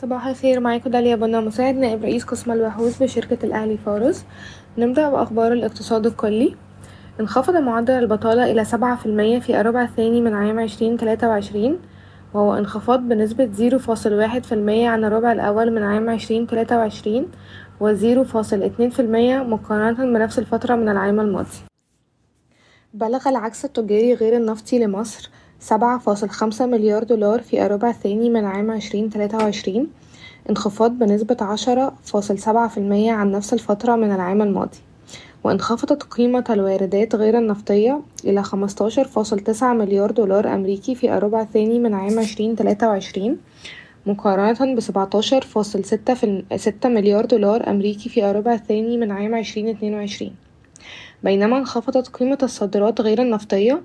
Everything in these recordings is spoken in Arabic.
صباح الخير معاكم داليا بنا مساعد نائب رئيس قسم البحوث بشركة الأهلي فاروس. نبدأ بأخبار الاقتصاد الكلي. انخفض معدل البطالة إلى سبعة في المية في الربع الثاني من عام عشرين تلاتة وعشرين وهو انخفاض بنسبة zero فاصل واحد في المية عن الربع الأول من عام عشرين تلاتة وعشرين و zero فاصل اتنين في المية مقارنة بنفس الفترة من العام الماضي. بلغ العجز التجاري غير النفطي لمصر سبعة فاصل خمسة مليار دولار في الربع الثاني من عام عشرين تلاتة وعشرين. انخفاض بنسبة عشرة فاصل سبعة في المية عن نفس الفترة من العام الماضي. وانخفضت قيمة الواردات غير النفطية إلى خمستاشر فاصل تسعة مليار دولار أمريكي في الربع الثاني من عام عشرين تلاتة وعشرين مقارنة بسبعتاشر فاصل ستة ستة مليار دولار أمريكي في الربع الثاني من عام عشرين اتنين وعشرين. بينما انخفضت قيمة الصادرات غير النفطية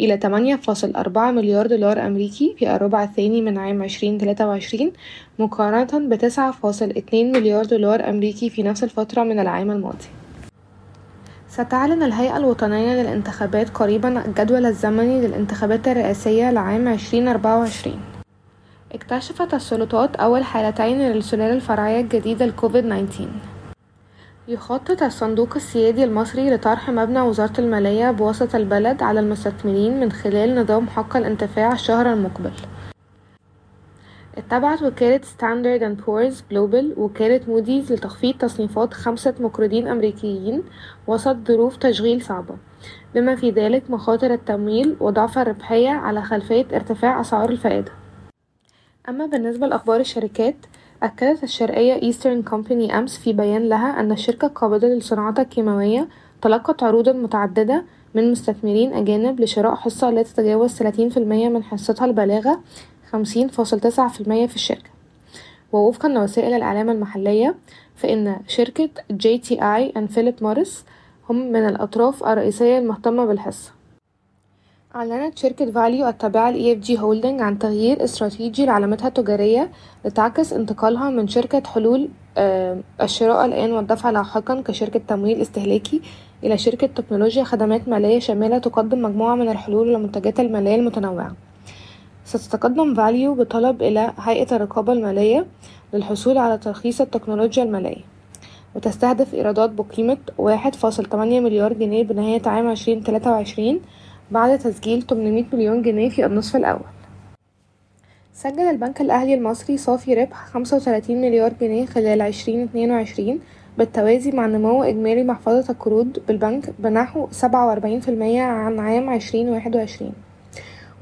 إلى تمانية فاصل أربعة مليار دولار أمريكي في الربع الثاني من عام عشرين تلاتة وعشرين مقارنة بتسعة فاصل اتنين مليار دولار أمريكي في نفس الفترة من العام الماضي. ستعلن الهيئة الوطنية للانتخابات قريبا الجدول الزمني للانتخابات الرئاسية لعام عشرين أربعة وعشرين. اكتشفت السلطات أول حالتين للسلالة الفرعية الجديدة لكوفيد 19 يخطط الصندوق السيادي المصري لطرح مبنى وزارة المالية بوسط البلد على المستثمرين من خلال نظام حق الانتفاع الشهر المقبل. اتبعت وكالة Standard and Poor's Global وكالة موديز لتخفيض تصنيفات خمسة مقرضين أمريكيين وسط ظروف تشغيل صعبة. بما في ذلك مخاطر التمويل وضعف الربحية على خلفية ارتفاع أسعار الفائدة. أما بالنسبة لأخبار الشركات أكدت الشرقية Eastern Company أمس في بيان لها أن الشركة القابضة للصناعات الكيماوية تلقت عروضا متعددة من مستثمرين أجانب لشراء حصة لا تتجاوز تلاتين في المية من حصتها البالغة خمسين فاصل تسعة في المية في الشركة. ووفقا لوسائل الإعلام المحلية فإن شركة JTI and Philip Morris هم من الأطراف الرئيسية المهتمة بالحصة. أعلنت شركة valU التابعة ل EFG Holding عن تغيير استراتيجي لعلامتها التجارية لتعكس انتقالها من شركة حلول الشراء الآن والدفع لاحقا كشركة تمويل استهلاكي إلى شركة تكنولوجيا خدمات مالية شاملة تقدم مجموعة من الحلول والمنتجات المالية المتنوعة. ستتقدم فاليو بطلب إلى هيئة الرقابة المالية للحصول على ترخيص التكنولوجيا المالية وتستهدف إيرادات بقيمة واحد فاصل تمانية مليار جنيه بنهاية عام عشرين تلاتة وعشرين بعد تسجيل 800 مليون جنيه في النصف الأول. سجل البنك الأهلي المصري صافي ربح 35 مليار جنيه خلال 2022 بالتوازي مع نمو إجمالي محفظة القروض بالبنك بنحو 47% عن عام 2021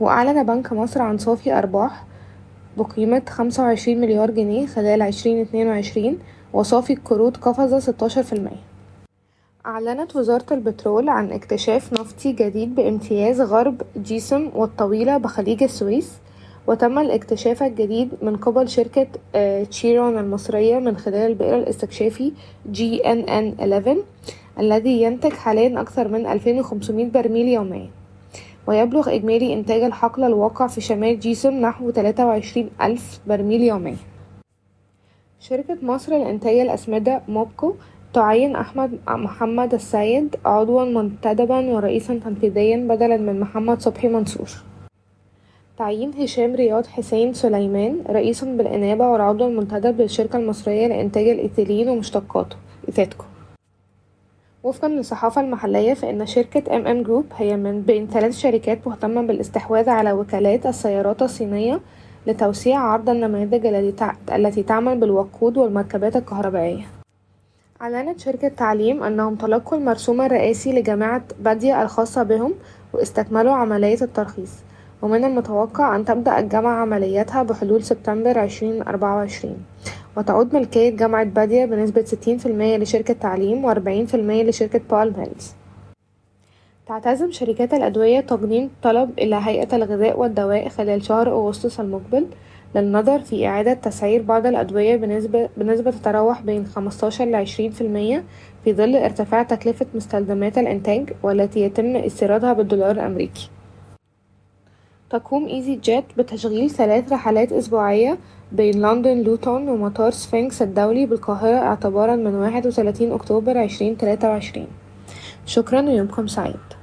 وأعلن بنك مصر عن صافي أرباح بقيمة 25 مليار جنيه خلال 2022 وصافي القروض قفز 16% أعلنت وزارة البترول عن اكتشاف نفطي جديد بامتياز غرب جيسم والطويلة بخليج السويس وتم الاكتشاف الجديد من قبل شركة تشيرون المصرية من خلال البئر الاستكشافي GNN11 الذي ينتج حاليا أكثر من 2500 برميل يوميا. ويبلغ إجمالي إنتاج الحقل الواقع في شمال جيسم نحو 23 ألف برميل يوميا. شركة مصر لإنتاج الأسمدة موبكو تعين أحمد محمد السيد عضوا منتدبا ورئيسا تنفيذيا بدلا من محمد صبحي منصور. تعيين هشام رياض حسين سليمان رئيسا بالإنابة والعضو المنتدب للشركة المصرية لإنتاج الإيثيلين ومشتقاته ETHYDCO وفقا للصحافة المحلية فإن شركة MM Group هي من بين ثلاث شركات مهتمة بالاستحواذ على وكالات السيارات الصينية لتوسيع عرض النماذج التي تعمل بالوقود والمركبات الكهربائية. أعلنت شركة تعليم أنهم تلقوا المرسوم الرئاسي لجامعة بادية الخاصة بهم واستكملوا عملية الترخيص. ومن المتوقع أن تبدأ الجامعة عملياتها بحلول سبتمبر عشرين أربعة وعشرين. وتعود ملكية جامعة بادية بنسبة ستين في المية لشركة تعليم وأربعين في المية لشركة بالم هيلز تعتزم شركات الأدوية تقديم طلب إلى هيئة الغذاء والدواء خلال شهر أغسطس المقبل. للنظر في إعادة تسعير بعض الأدوية بنسبة, بنسبة تتراوح بين خمستاشر لعشرين في المية في ظل ارتفاع تكلفة مستلزمات الإنتاج والتي يتم استيرادها بالدولار الأمريكي. تقوم easyJet بتشغيل ثلاث رحلات أسبوعية بين لندن لوتون ومطار سفنكس الدولي بالقاهرة اعتبارا من واحد وتلاتين أكتوبر عشرين تلاتة وعشرين. شكرا ويومكم سعيد.